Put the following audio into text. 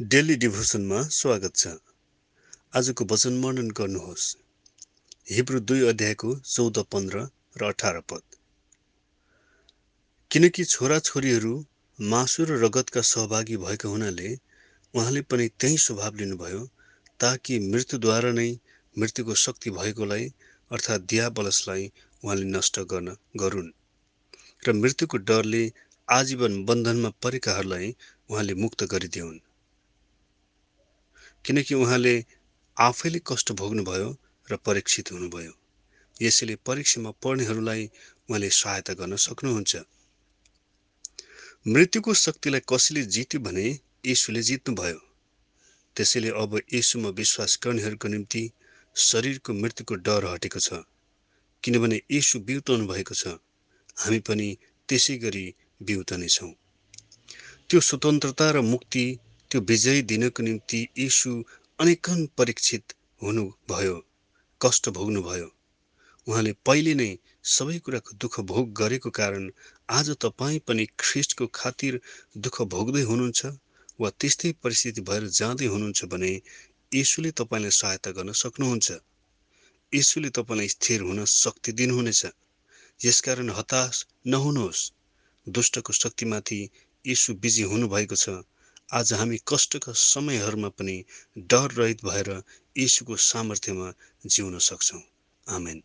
Daily डिभोसनमा स्वागत छ। आजको वचन वर्णन गर्नुहोस्। हिब्रू दुई अध्यायको चौध पन्ध्र र अठार पद। किनकि छोराछोरीहरू मासु र रगतका सहभागी भएका हुनाले उहाँले पनि त्यही स्वभाव लिनुभयो ताकि मृत्युद्वारा नै मृत्युको शक्ति भएकोलाई अर्थात् दियाबलसलाई उहाँले नष्ट गर्न गरून् र मृत्युको डरले आजीवन बन्धनमा परेकाहरूलाई उहाँले मुक्त गरिदिउन्। किनकि उहाँले आफैले कष्ट भोग्नुभयो र परीक्षित हुनुभयो। यसैले परीक्षामा पर्नेहरूलाई उहाँले सहायता गर्न सक्नुहुन्छ। मृत्युको शक्तिलाई कसैले जित्यो भने यीशुले जित्नुभयो। त्यसैले अब यीशुमा विश्वास गर्नेहरूको निम्ति शरीरको मृत्युको डर हटेको छ किनभने यीशु बिउताउनु भएको छ। हामी पनि त्यसै गरी बिउतनेछौँ त्यो स्वतन्त्रता र मुक्ति त्यो विजय दिनको निम्ति यीशु अनेकन परीक्षित हुनुभयो कष्ट भोग्नुभयो। उहाँले पहिले नै सबै कुराको दुःख भोग गरेको कारण आज तपाईँ पनि ख्रिस्टको खातिर दुःख भोग्दै हुनुहुन्छ वा त्यस्तै परिस्थिति भएर जाँदै हुनुहुन्छ भने यीशुले तपाईँलाई सहायता गर्न सक्नुहुन्छ। यीशुले तपाईँलाई स्थिर हुन शक्ति दिनुहुनेछ। यसकारण हताश नहुनुहोस्। दुष्टको शक्तिमाथि यीशु बिजी हुनुभएको छ। आज हामी कष्टका समयहरूमा पनि डर रहित भएर यीशुको सामर्थ्यमा जिउन सक्छौँ। आमेन।